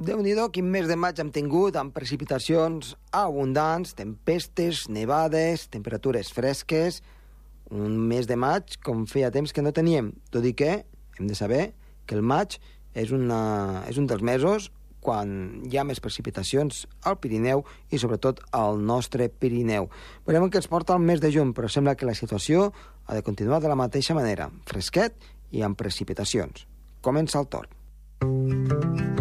déu nhi quin mes de maig hem tingut amb precipitacions abundants, tempestes, nevades, temperatures fresques... Un mes de maig com feia temps que no teníem, tot i que hem de saber que el maig és, una, és un dels mesos quan hi ha més precipitacions al Pirineu i sobretot al nostre Pirineu. Veurem que ens porta el mes de juny, però sembla que la situació ha de continuar de la mateixa manera, fresquet i amb precipitacions. Comença el torn.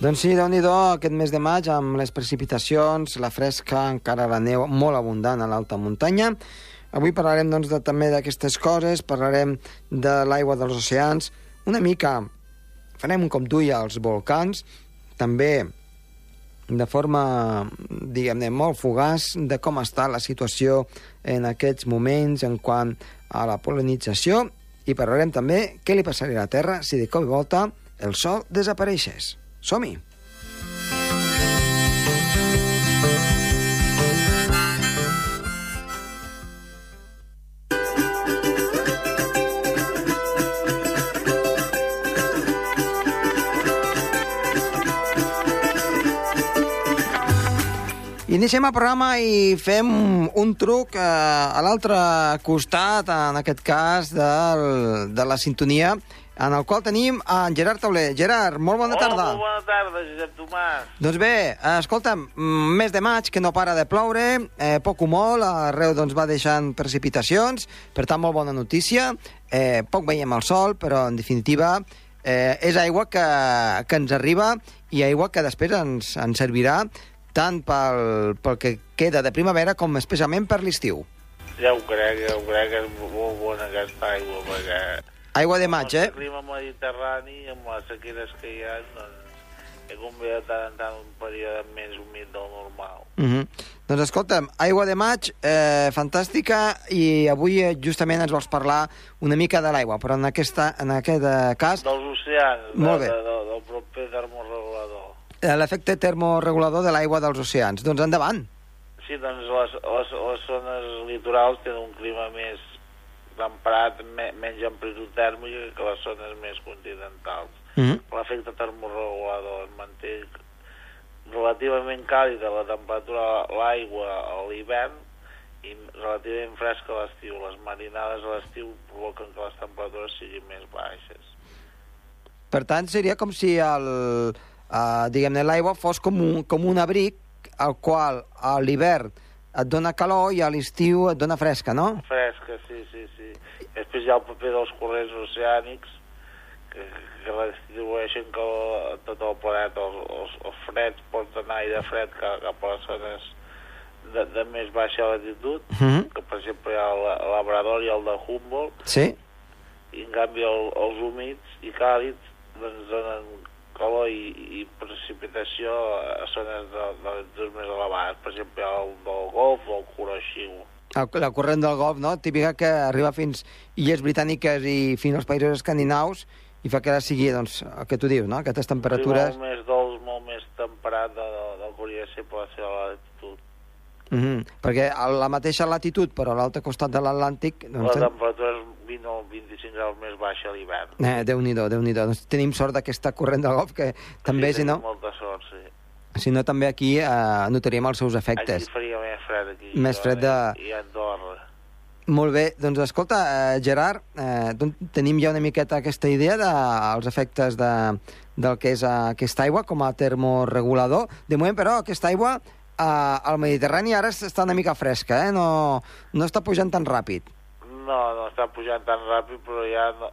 Doncs sí, déu nhi aquest mes de maig, amb les precipitacions, la fresca, encara la neu molt abundant a l'alta muntanya. Avui parlarem doncs, de, també d'aquestes coses, parlarem de l'aigua dels oceans, una mica farem un cop d'ull als volcans, també de forma, diguem-ne, molt fugaç de com està la situació en aquests moments en quant a la polinització i parlarem també què li passaria a la Terra si de cop i volta el Sol desapareixés. Som-hi! Iniciem el programa i fem un truc eh, a l'altre costat, en aquest cas, del, de la sintonia, en el qual tenim en Gerard Tauler. Gerard, molt bona Hola, tarda. molt bona tarda, Josep Tomàs. Doncs bé, eh, escolta'm, mm, mes de maig que no para de ploure, eh, poc o molt, arreu doncs, va deixant precipitacions, per tant, molt bona notícia. Eh, poc veiem el sol, però, en definitiva, eh, és aigua que, que ens arriba i aigua que després ens, ens servirà tant pel, pel que queda de primavera com especialment per l'estiu. Ja ho crec, ja ho crec, és molt bona aquesta aigua, perquè... Aigua de maig, eh? El clima mediterrani, amb les sequeres que hi ha, doncs, he convé de tant en tant un període més humit del normal. Uh -huh. Doncs escolta'm, aigua de maig, eh, fantàstica, i avui eh, justament ens vols parlar una mica de l'aigua, però en, aquesta, en aquest eh, cas, Dels oceans, de, Molt bé. de, de, del proper termorregulador. eh, l'efecte termoregulador de l'aigua dels oceans. Doncs endavant. Sí, doncs les, les, les zones litorals tenen un clima més temperat, me, menys amplitud tèrmica que les zones més continentals. Uh -huh. l'efecte termorregulador es manté relativament càlida la temperatura l'aigua a l'hivern i relativament fresca a l'estiu. Les marinades a l'estiu provoquen que les temperatures siguin més baixes. Per tant, seria com si el, eh, diguem-ne, l'aigua fos com un, com un abric al qual a l'hivern et dona calor i a l'estiu et dona fresca, no? Fresca, sí, sí, sí. Després hi ha el paper dels corrents oceànics que, que redistribueixen que el, tot el planeta, els, els, els freds porten aire fred cap, cap a les zones de, de més baixa latitud, Uh -huh. que per exemple hi ha el Labrador i el de Humboldt, Sí? i en canvi el, els humits i càlids doncs donen calor i, i precipitació a zones de, de latituds més elevades, per exemple el del Golf o el Kuroshima. El, la corrent del Golf, no? Típica que arriba fins illes britàniques i fins als països escandinaus i fa que ara sigui, doncs, el que tu dius, no? Aquestes temperatures... Sí, molt més dolç, molt més temperat de, de, del que hauria de ser per la seva Uh -huh. Perquè a la mateixa latitud, però a l'altre costat de l'Atlàntic... La Doncs, temperatura és 20 o 25 graus més baixa a l'hivern. eh, Déu-n'hi-do, déu nhi déu doncs tenim sort d'aquesta corrent del Golf, que també, sí, si no, molta sort, sí. si no també aquí eh, notaríem els seus efectes. Aquí faria més fred, aquí. Més fred de- I a Andorra. Molt bé, doncs escolta, eh, Gerard, eh, doncs tenim ja una miqueta aquesta idea dels de, efectes de, del que és eh, aquesta aigua com a termoregulador. De moment, però, aquesta aigua eh, al Mediterrani ara està una mica fresca, eh? no, no està pujant tan ràpid. No, no està pujant tan ràpid, però ja no,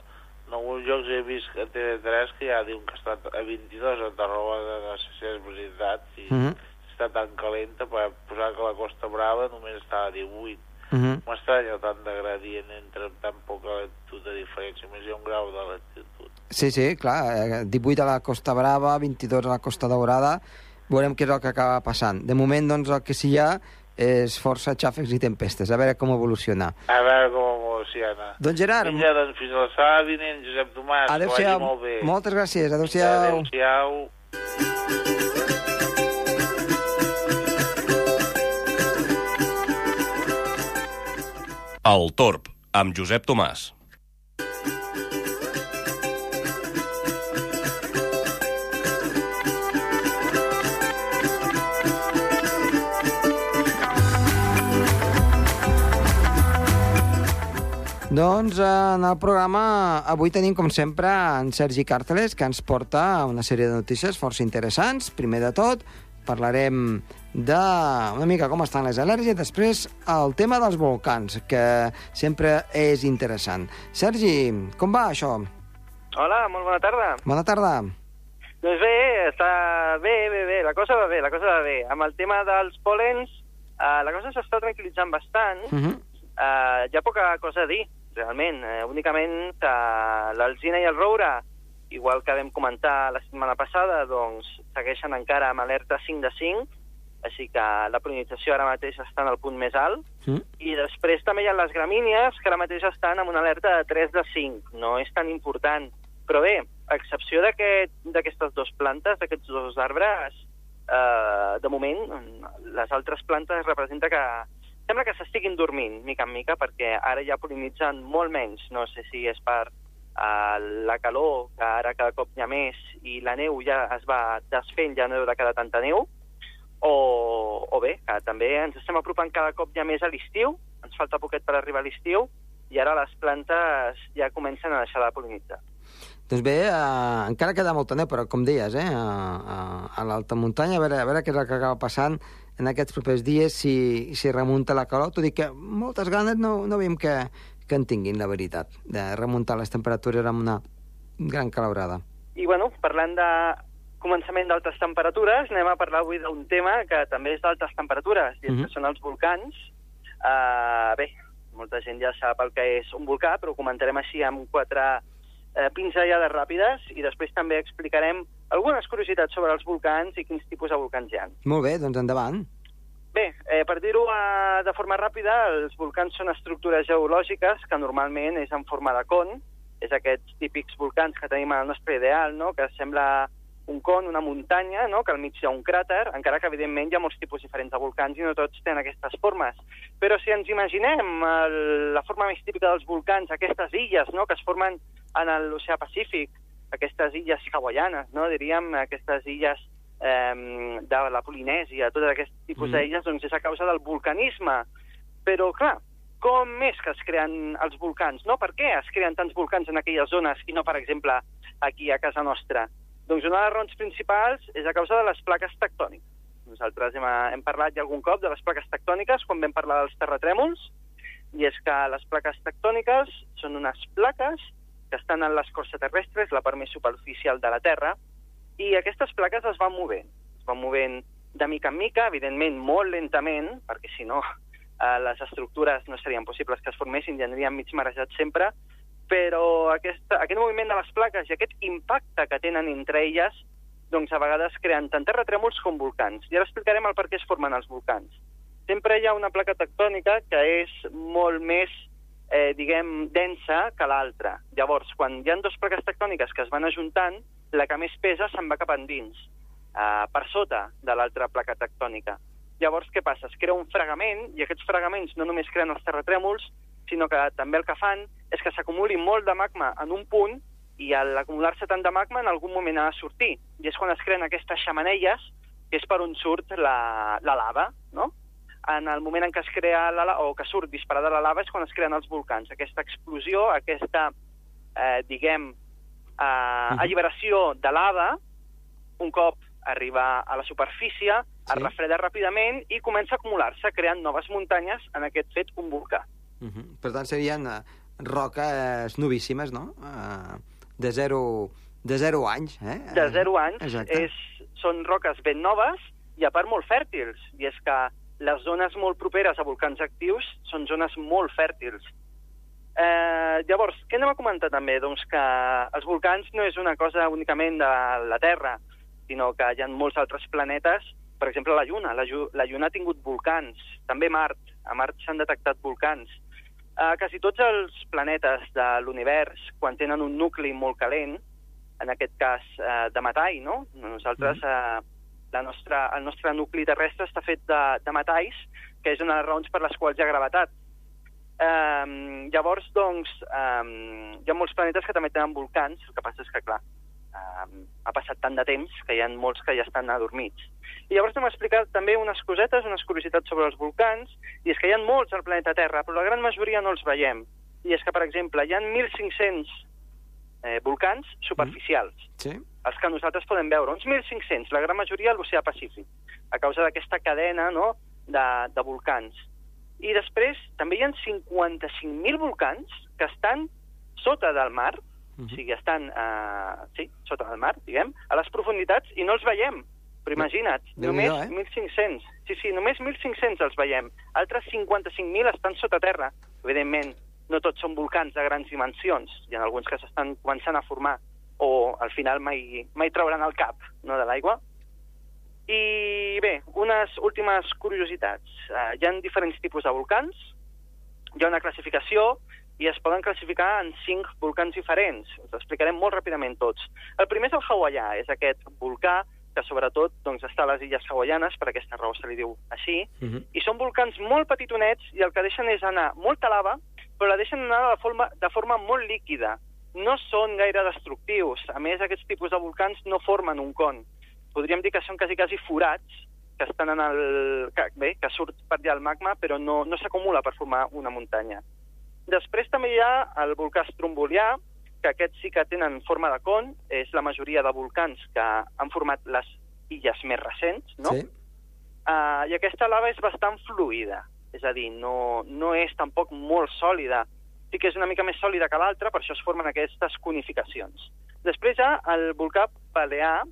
en alguns llocs he vist que a TV3 que ja diuen que està a 22 a Tarragona, no sé si és veritat, i Uh -huh. està tan calenta per posar que la Costa Brava només està a 18. Uh -huh. M'estranya tant de gradient entre tan poca latitud de diferència, només hi ha un grau de latitud. Sí, sí, clar, eh, 18 a la Costa Brava, 22 a la Costa Daurada, veurem què és el que acaba passant. De moment, doncs, el que sí hi ha és força xàfecs i tempestes, a veure com evoluciona. A veure com Valenciana. Doncs Gerard, Vinga, doncs fins a la setmana vinent, Josep Tomàs, adéu-siau. molt bé. Moltes gràcies, adéu-siau. Adéu-siau. El Torb, amb Josep Tomàs. Doncs en el programa avui tenim, com sempre, en Sergi Càrteles, que ens porta una sèrie de notícies força interessants. Primer de tot, parlarem de una mica com estan les al·lèrgies, després el tema dels volcans, que sempre és interessant. Sergi, com va això? Hola, molt bona tarda. Bona tarda. Doncs bé, està bé, bé, bé, la cosa va bé, la cosa va bé. Amb el tema dels pol·lens, eh, la cosa s'està tranquil·litzant bastant. Uh -huh. Eh, hi ha poca cosa a dir, realment. Eh, únicament que l'Alzina i el Roure, igual que vam comentar la setmana passada, doncs segueixen encara amb alerta 5 de 5, així que la pol·linització ara mateix està en el punt més alt. Mm. I després també hi ha les gramínies, que ara mateix estan amb una alerta de 3 de 5. No és tan important. Però bé, a excepció d'aquest- d'aquestes dues plantes, d'aquests dos arbres, eh, de moment, les altres plantes representa que sembla que s'estiguin dormint, mica en mica, perquè ara ja pol·linitzen molt menys. No sé si és per eh, la calor, que ara cada cop hi ha més, i la neu ja es va desfent, ja no deu de cada tanta neu, o, o bé, que també ens estem apropant cada cop ja més a l'estiu, ens falta poquet per arribar a l'estiu, i ara les plantes ja comencen a deixar de pol·linitzar. Doncs bé, eh, encara queda molta neu, però com deies, eh, a, a, a l'alta muntanya, a veure, a veure què és el que acaba passant en aquests propers dies, si, si remunta la calor. T'ho dic que moltes ganes no, no veiem que, que en tinguin, la veritat, de remuntar les temperatures amb una gran calaurada. I, bueno, parlant de començament d'altes temperatures, anem a parlar avui d'un tema que també és d'altes temperatures, i és Mhm. que són els volcans. Uh, bé, molta gent ja sap el que és un volcà, però ho comentarem així amb quatre eh, pinzellades ràpides i després també explicarem algunes curiositats sobre els volcans i quins tipus de volcans hi ha. Molt bé, doncs endavant. Bé, eh, per dir-ho eh, de forma ràpida, els volcans són estructures geològiques que normalment és en forma de con, és aquests típics volcans que tenim al nostre ideal, no? que sembla un con, una muntanya, no? que al mig hi ha un cràter, encara que evidentment hi ha molts tipus diferents de volcans i no tots tenen aquestes formes. Però si ens imaginem el, la forma més típica dels volcans, aquestes illes no? que es formen en l'oceà Pacífic, aquestes illes hawaianes, no? diríem, aquestes illes eh, de la Polinèsia, tot aquest tipus Mm. d'illes, doncs és a causa del volcanisme. Però, clar, com és que es creen els volcans? No? Per què es creen tants volcans en aquelles zones i no, per exemple, aquí a casa nostra? Doncs una de les raons principals és a causa de les plaques tectòniques. Nosaltres hem, hem parlat ja algun cop de les plaques tectòniques quan vam parlar dels terratrèmols, i és que les plaques tectòniques són unes plaques que estan en l'escorça terrestre, és la part més superficial de la Terra, i aquestes plaques es van movent. Es van movent de mica en mica, evidentment molt lentament, perquè si no eh, les estructures no serien possibles que es formessin i anirien mig marejats sempre, però aquesta, aquest moviment de les plaques i aquest impacte que tenen entre elles doncs a vegades creen tant terratrèmols com volcans. I ara explicarem el per què es formen els volcans. Sempre hi ha una placa tectònica que és molt més, eh, diguem, densa que l'altra. Llavors, quan hi ha dues plaques tectòniques que es van ajuntant, la que més pesa se'n va cap endins, eh, per sota de l'altra placa tectònica. Llavors, què passa? Es crea un fregament, i aquests fregaments no només creen els terratrèmols, sinó que també el que fan és que s'acumuli molt de magma en un punt i a l'acumular-se tant de magma en algun moment ha de sortir. I és quan es creen aquestes xamanelles, que és per on surt la, la lava, no? En el moment en què es crea la lava, o que surt disparada la lava, és quan es creen els volcans. Aquesta explosió, aquesta, eh, diguem, eh, Mhm. alliberació de lava, un cop arriba a la superfície, Sí. es refreda ràpidament i comença a acumular-se, creant noves muntanyes, en aquest fet un volcà. Uh -huh. Per tant, serien uh, roques novíssimes, no? Uh, de, zero, de zero anys, eh? de 0 anys, Exacte. és, són roques ben noves i a part molt fèrtils. I és que les zones molt properes a volcans actius són zones molt fèrtils. Eh, llavors, què anem a comentar també? Doncs que els volcans no és una cosa únicament de la Terra, sinó que hi ha molts altres planetes, per exemple la Lluna. La, la Lluna ha tingut volcans, també Mart. A Mart s'han detectat volcans. Uh, quasi tots els planetes de l'univers, quan tenen un nucli molt calent, en aquest cas uh, de metall, no? Nosaltres, uh, la nostra, el nostre nucli terrestre està fet de, de metalls, que és una de les raons per les quals hi ha gravetat. Um, llavors, doncs, um, hi ha molts planetes que també tenen volcans, el que passa és que, clar, um, ha passat tant de temps que hi ha molts que ja estan adormits. I llavors hem explicat també unes cosetes, unes curiositats sobre els volcans, i és que hi ha molts al planeta Terra, però la gran majoria no els veiem. I és que, per exemple, hi ha 1.500 eh, volcans superficials, Sí? els que nosaltres podem veure, uns 1.500, la gran majoria a l'oceà Pacífic, a causa d'aquesta cadena no, de, de volcans. I després també hi ha 55.000 volcans que estan sota del mar, Mhm. o sigui, estan uh, sí, sota del mar, diguem, a les profunditats i no els veiem. Però imagina't, només Déu-n'hi-do, eh? 1.500. Sí, sí, només 1.500 els veiem. Altres 55.000 estan sota terra. Evidentment, no tots són volcans de grans dimensions. Hi ha alguns que s'estan començant a formar o al final mai, mai trauran el cap no, de l'aigua. I bé, unes últimes curiositats. Uh, hi ha diferents tipus de volcans, hi ha una classificació i es poden classificar en cinc volcans diferents. Us explicarem molt ràpidament tots. El primer és el hawaià, és aquest volcà que sobretot doncs, està a les illes hawaianes, per aquesta raó se li diu així, Mhm. i són volcans molt petitonets i el que deixen és anar molta lava, però la deixen anar de forma, de forma molt líquida. No són gaire destructius. A més, aquests tipus de volcans no formen un con. Podríem dir que són quasi, quasi forats que estan en el... Que, bé, que surt per allà el magma, però no, no s'acumula per formar una muntanya. Després també hi ha el volcà Strombolià, que aquests sí que tenen forma de con, és la majoria de volcans que han format les illes més recents, no? Sí? Uh, I aquesta lava és bastant fluida, és a dir, no, no és tampoc molt sòlida. Sí que és una mica més sòlida que l'altra, per això es formen aquestes conificacions. Després hi ha el volcà Balear,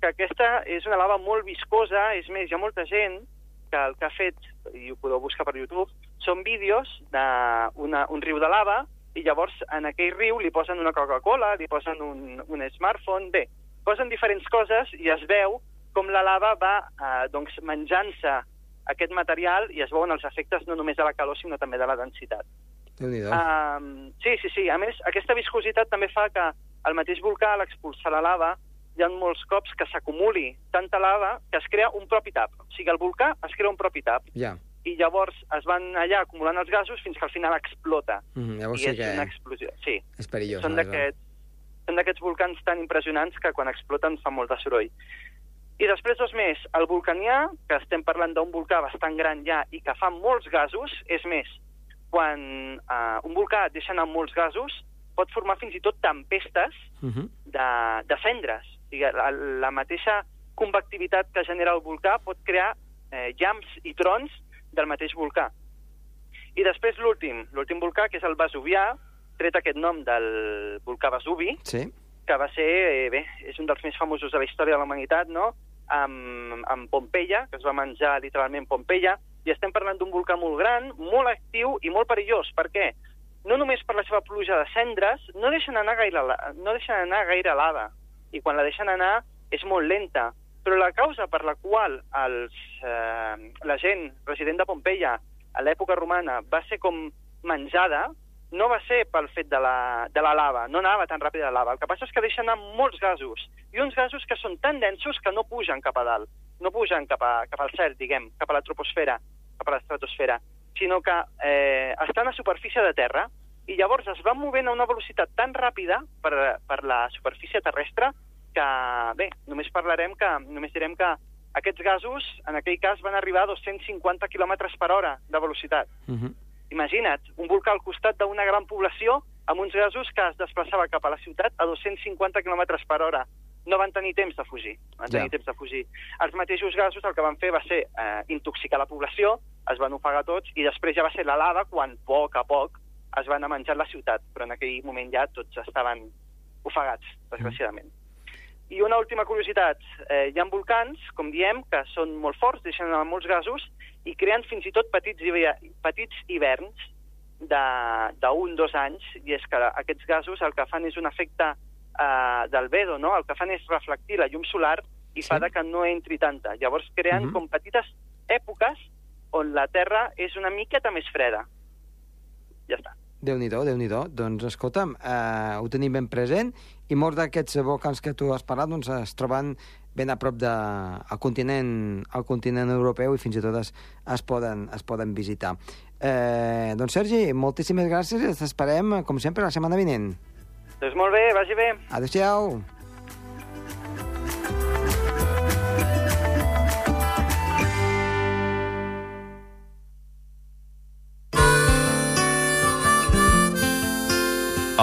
que aquesta és una lava molt viscosa, és més, hi ha molta gent que el que ha fet, i ho podeu buscar per YouTube, són vídeos d'un riu de lava i llavors en aquell riu li posen una Coca-Cola, li posen un, un smartphone, bé, posen diferents coses i es veu com la lava va eh, doncs, menjant-se aquest material i es veuen els efectes no només de la calor, sinó també de la densitat. Um, sí, sí, sí. A més, aquesta viscositat també fa que el mateix volcà, a l'expulsar la lava, hi ha molts cops que s'acumuli tanta lava que es crea un propi tap. O sigui, el volcà es crea un propi tap Ja. i llavors es van allà acumulant els gasos fins que al final explota. Mhm, Llavors I sí és que una explosió. Sí, és perillós. són no? d'aquests volcans tan impressionants que quan exploten fan molt de soroll. I després dos més, el volcanià, que estem parlant d'un volcà bastant gran ja i que fa molts gasos, és més, quan eh, un volcà deixa anar molts gasos, pot formar fins i tot tempestes Mhm. de, de cendres. O sigui, la, la mateixa convectivitat que genera el volcà pot crear eh, llamps i trons del mateix volcà. I després l'últim, l'últim volcà, que és el Vesuvià, tret aquest nom del volcà Vesuvi, Sí? Que va ser, eh, bé, és un dels més famosos de la història de la humanitat, no?, amb, amb Pompeia, que es va menjar literalment Pompeia, i estem parlant d'un volcà molt gran, molt actiu i molt perillós. Per què? No només per la seva pluja de cendres, no deixen anar gaire, no deixen anar gaire lava, i quan la deixen anar és molt lenta. Però la causa per la qual els, eh, la gent resident de Pompeia a l'època romana va ser com menjada no va ser pel fet de la, de la lava, no anava tan ràpid la lava. El que passa és que deixa anar molts gasos, i uns gasos que són tan densos que no pugen cap a dalt, no pugen cap, a, cap al cel, diguem, cap a la troposfera, cap a l'estratosfera, sinó que eh, estan a superfície de terra, i llavors es van movent a una velocitat tan ràpida per, per la superfície terrestre que, bé, només parlarem que, només direm que aquests gasos, en aquell cas, van arribar a 250 km per hora de velocitat. Mhm. Imagina't, un volcà al costat d'una gran població amb uns gasos que es desplaçava cap a la ciutat a 250 km per hora. No van tenir temps de fugir, van tenir Ja. temps de fugir. Els mateixos gasos el que van fer va ser eh, intoxicar la població, es van ofegar tots, i després ja va ser la lava quan, a poc a poc, es van a menjar la ciutat. Però en aquell moment ja tots estaven ofegats, desgraciadament. I una última curiositat, eh, hi ha volcans, com diem, que són molt forts, deixen molts gasos i creen fins i tot petits, petits hiverns d'un, dos anys, i és que aquests gasos el que fan és un efecte eh, d'albedo, no? El que fan és reflectir la llum solar i Sí. fa de que no entri tanta. Llavors creen Mhm. com petites èpoques on la Terra és una miqueta més freda. ja està. Déu-n'hi-do, déu nhi déu Doncs, escolta'm, eh, ho tenim ben present i molts d'aquests volcans que tu has parlat doncs, es troben ben a prop de, al, continent, al continent europeu i fins i tot es, es, poden, es poden visitar. Eh, doncs, Sergi, moltíssimes gràcies i ens esperem, com sempre, la setmana vinent. Doncs molt bé, vagi bé. Adéu-siau.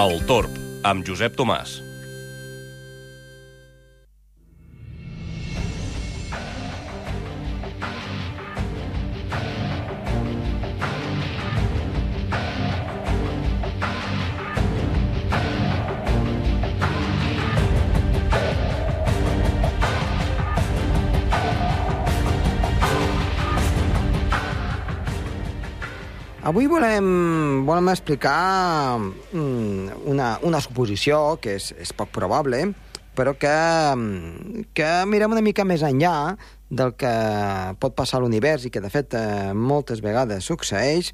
El Torb, amb Josep Tomàs. Avui volem, volem explicar mm, una, una suposició que és, és poc probable, però que, mm, que mirem una mica més enllà del que pot passar a l'univers i que, de fet, eh, moltes vegades succeeix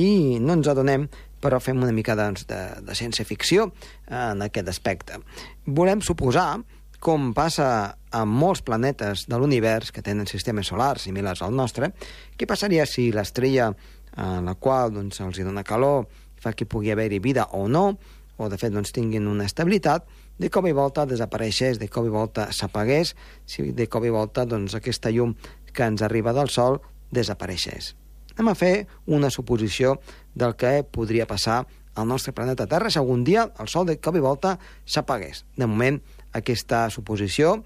i no ens adonem, però fem una mica doncs, de, de ciència-ficció en aquest aspecte. Volem suposar com passa amb molts planetes de l'univers que tenen sistemes solars similars al nostre, què passaria si l'estrella en la qual doncs, els hi dona calor, fa que pugui haver-hi vida o no, o de fet doncs, tinguin una estabilitat, de cop i volta desapareixés, de cop i volta s'apagués, si de cop i volta doncs, aquesta llum que ens arriba del Sol desapareixés. Anem a fer una suposició del que podria passar al nostre planeta Terra si algun dia el Sol de cop i volta s'apagués. De moment, aquesta suposició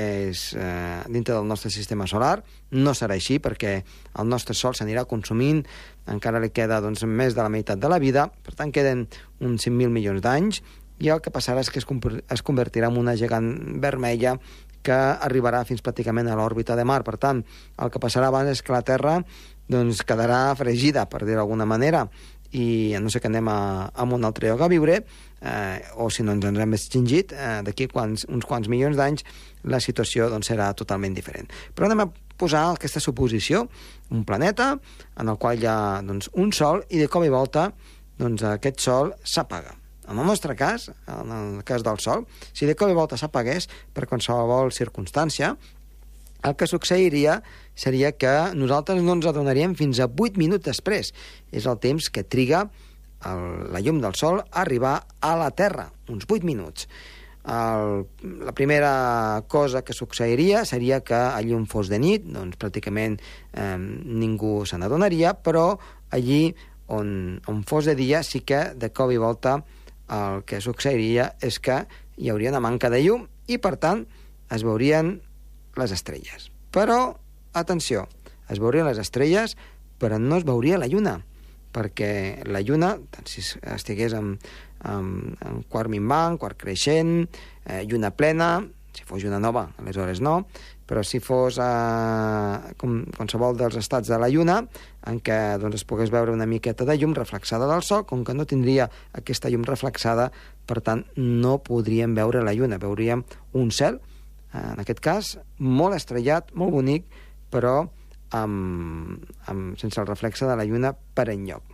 és eh, dintre del nostre sistema solar. No serà així perquè el nostre Sol s'anirà consumint, encara li queda doncs, més de la meitat de la vida, per tant queden uns 5.000 milions d'anys, i el que passarà és que es, es convertirà en una gegant vermella que arribarà fins pràcticament a l'òrbita de Mar. Per tant, el que passarà abans és que la Terra doncs, quedarà fregida, per dir d'alguna manera, i no sé que anem a, a un altre lloc a viure, eh, o si no ens ens hem extingit, eh, d'aquí uns quants milions d'anys la situació doncs, serà totalment diferent. Però anem a posar aquesta suposició, un planeta en el qual hi ha doncs, un sol i de cop i volta doncs, aquest sol s'apaga. En el nostre cas, en el cas del Sol, si de cop i volta s'apagués per qualsevol circumstància, el que succeiria seria que nosaltres no ens adonaríem fins a 8 minuts després. És el temps que triga el, la llum del Sol a arribar a la Terra, uns 8 minuts. El, la primera cosa que succeiria seria que allí on fos de nit, doncs pràcticament eh, ningú se n'adonaria, però allí on, on fos de dia sí que de cop i volta el que succeiria és que hi hauria una manca de llum i, per tant, es veurien les estrelles. Però, atenció, es veurien les estrelles, però no es veuria la lluna, perquè la lluna, tant si estigués amb, amb, amb quart minvant, quart creixent, eh, lluna plena, si fos lluna nova, aleshores no, però si fos eh, com qualsevol dels estats de la lluna, en què doncs, es pogués veure una miqueta de llum reflexada del sol, com que no tindria aquesta llum reflexada, per tant, no podríem veure la lluna, veuríem un cel, en aquest cas, molt estrellat, molt bonic, però amb, amb, sense el reflexe de la lluna per enlloc.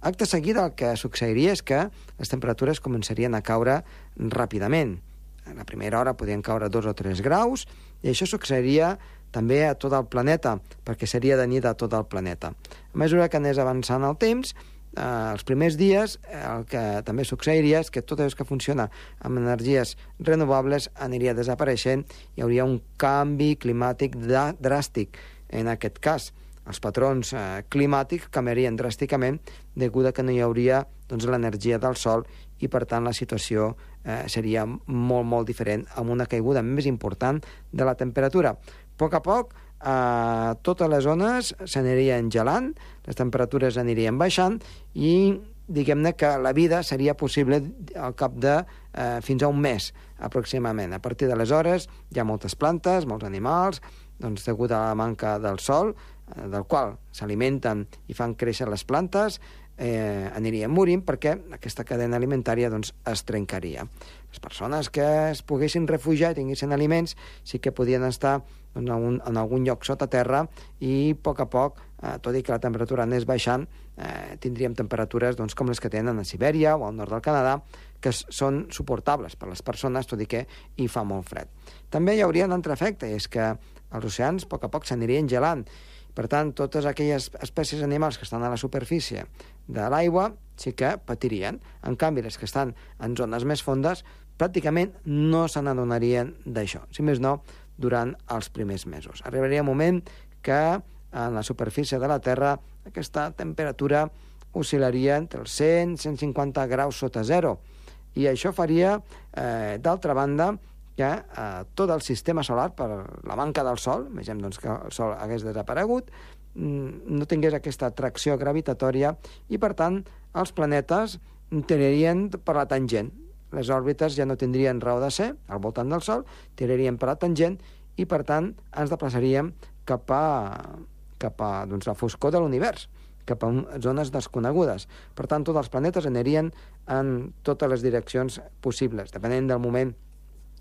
Acte seguit el que succeiria és que les temperatures començarien a caure ràpidament. A la primera hora podien caure dos o tres graus, i això succeiria també a tot el planeta, perquè seria de nit a tot el planeta. A mesura que anés avançant el temps, eh, els primers dies eh, el que també succeiria és que tot allò que funciona amb energies renovables aniria desapareixent, hi hauria un canvi climàtic dràstic en aquest cas els patrons eh, climàtics canviarien dràsticament degut a que no hi hauria doncs, l'energia del sol i, per tant, la situació eh, seria molt, molt diferent, amb una caiguda més important de la temperatura. A poc a poc, eh, totes les zones s'anirien gelant, les temperatures anirien baixant i diguem-ne que la vida seria possible al cap de eh, fins a un mes, aproximadament. A partir d'aleshores hi ha moltes plantes, molts animals, doncs, degut a la manca del sol, Eh, del qual s'alimenten i fan créixer les plantes, eh, anirien morint perquè aquesta cadena alimentària doncs, es trencaria. Les persones que es poguessin refugiar i tinguessin aliments sí que podien estar doncs, en, un, en algun lloc sota terra i a poc a poc eh, tot i que la temperatura anés baixant, eh, tindríem temperatures doncs, com les que tenen a Sibèria o al nord del Canadà, que són suportables per les persones, tot i que hi fa molt fred. També hi hauria un altre efecte, és que els oceans a poc a poc s'anirien gelant. Per tant, totes aquelles espècies animals que estan a la superfície de l'aigua sí que patirien. En canvi, les que estan en zones més fondes pràcticament no se n'adonarien d'això. Si més no, durant els primers mesos. Arribaria un moment que en la superfície de la Terra aquesta temperatura oscil·laria entre els 100 i 150 graus sota zero. I això faria, eh, d'altra banda, que eh, tot el sistema solar, per la manca del Sol, imaginem doncs, que el Sol hagués desaparegut, mm, no tingués aquesta atracció gravitatòria i, per tant, els planetes tirarien per la tangent. Les òrbites ja no tindrien raó de ser al voltant del Sol, tirarien per la tangent i, per tant, ens desplaçaríem cap a, cap a doncs, la foscor de l'univers, cap a zones desconegudes. Per tant, tots els planetes anirien en totes les direccions possibles, depenent del moment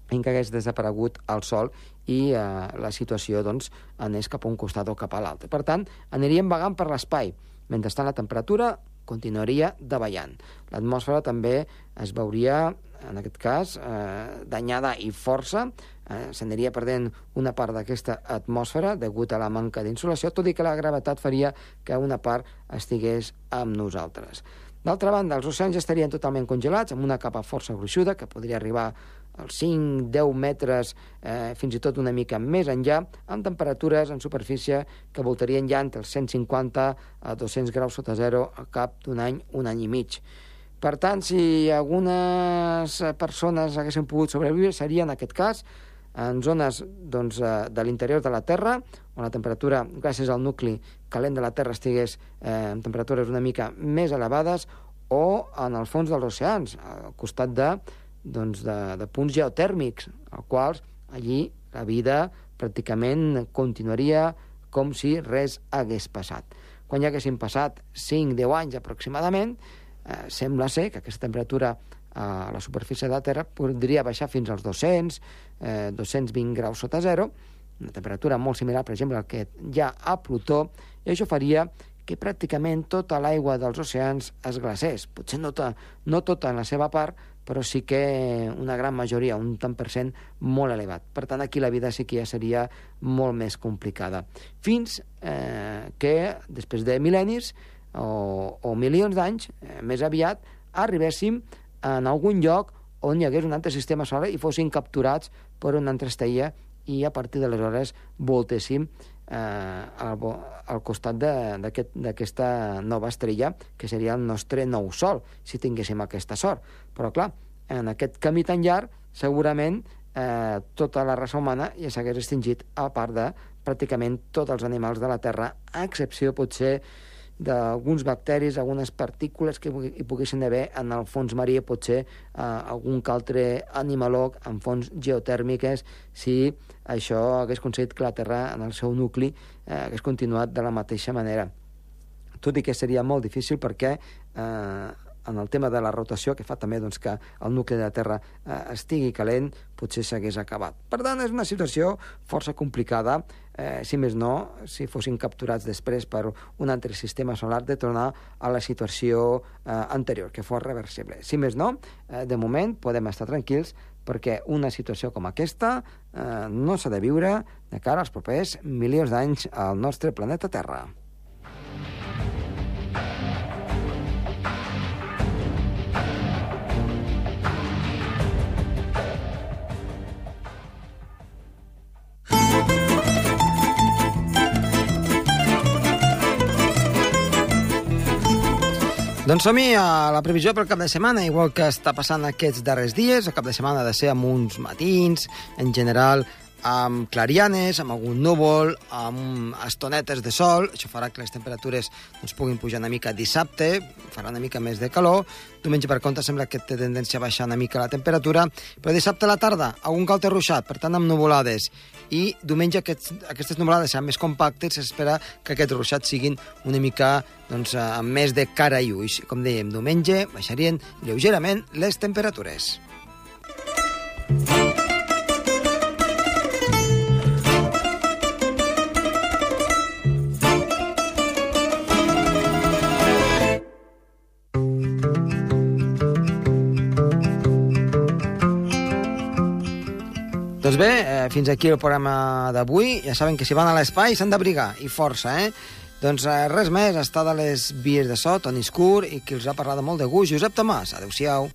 en què hagués desaparegut el Sol i eh, la situació doncs, anés cap a un costat o cap a l'altre. Per tant, aniríem vagant per l'espai. Mentrestant, la temperatura continuaria davallant. L'atmosfera també es veuria, en aquest cas, eh, danyada i força, eh, s'aniria perdent una part d'aquesta atmosfera degut a la manca d'insolació, tot i que la gravetat faria que una part estigués amb nosaltres. D'altra banda, els oceans ja estarien totalment congelats, amb una capa força gruixuda, que podria arribar als 5-10 metres, eh, fins i tot una mica més enllà, amb temperatures en superfície que voltarien ja entre els 150 a 200 graus sota zero al cap d'un any, un any i mig. Per tant, si algunes persones haguessin pogut sobreviure, seria en aquest cas en zones doncs, eh, de l'interior de la Terra, on la temperatura, gràcies al nucli calent de la Terra, estigués eh, en temperatures una mica més elevades, o en el fons dels oceans, al costat de doncs, de, de punts geotèrmics, als quals allí la vida pràcticament continuaria com si res hagués passat. Quan ja haguessin passat 5-10 anys aproximadament, eh, sembla ser que aquesta temperatura a la superfície de la Terra podria baixar fins als 200, eh, 220 graus sota zero, una temperatura molt similar, per exemple, al que hi ha a Plutó, i això faria que pràcticament tota l'aigua dels oceans es glacés. Potser no, to, no tota en la seva part, però sí que una gran majoria, un tant per cent molt elevat. Per tant, aquí la vida sí que ja seria molt més complicada. Fins eh, que, després de mil·lennis o, o milions d'anys, eh, més aviat, arribéssim en algun lloc on hi hagués un altre sistema solar i fossin capturats per una altra estrella i a partir d'aleshores voltéssim eh, al, al costat d'aquesta aquest, nova estrella, que seria el nostre nou Sol, si tinguéssim aquesta sort. Però, clar, en aquest camí tan llarg, segurament eh, tota la raça humana ja s'hagués extingit, a part de pràcticament tots els animals de la Terra, a excepció, potser, d'alguns bacteris, algunes partícules que hi poguessin haver en el fons marí, potser eh, algun altre animalog en fonts geotèrmiques, si això hagués aconseguit que la Terra en el seu nucli eh, hagués continuat de la mateixa manera. Tot i que seria molt difícil perquè eh, en el tema de la rotació, que fa també doncs, que el nucli de la Terra eh, estigui calent, potser s'hagués acabat. Per tant, és una situació força complicada, eh, si més no, si fossin capturats després per un altre sistema solar, de tornar a la situació eh, anterior, que fos reversible. Si més no, eh, de moment podem estar tranquils perquè una situació com aquesta eh, no s'ha de viure de cara als propers milions d'anys al nostre planeta Terra. Doncs som-hi a la previsió pel cap de setmana, igual que està passant aquests darrers dies. El cap de setmana ha de ser amb uns matins, en general amb clarianes, amb algun núvol, amb estonetes de sol. Això farà que les temperatures doncs, puguin pujar una mica dissabte, farà una mica més de calor. Diumenge, per compte, sembla que té tendència a baixar una mica la temperatura, però dissabte a la tarda, algun calte ruixat, per tant amb nuvolades i diumenge aquests, aquestes nuvolades seran més compactes, s'espera que aquests ruixats siguin una mica doncs, amb més de cara i ulls. Com dèiem, diumenge baixarien lleugerament les temperatures. Doncs fins aquí el programa d'avui. Ja saben que si van a l'espai s'han d'abrigar, i força, eh? Doncs eh, res més, està de les vies de so, Toni Escur, i qui els ha parlat molt de gust, Josep Tomàs. Adéu-siau.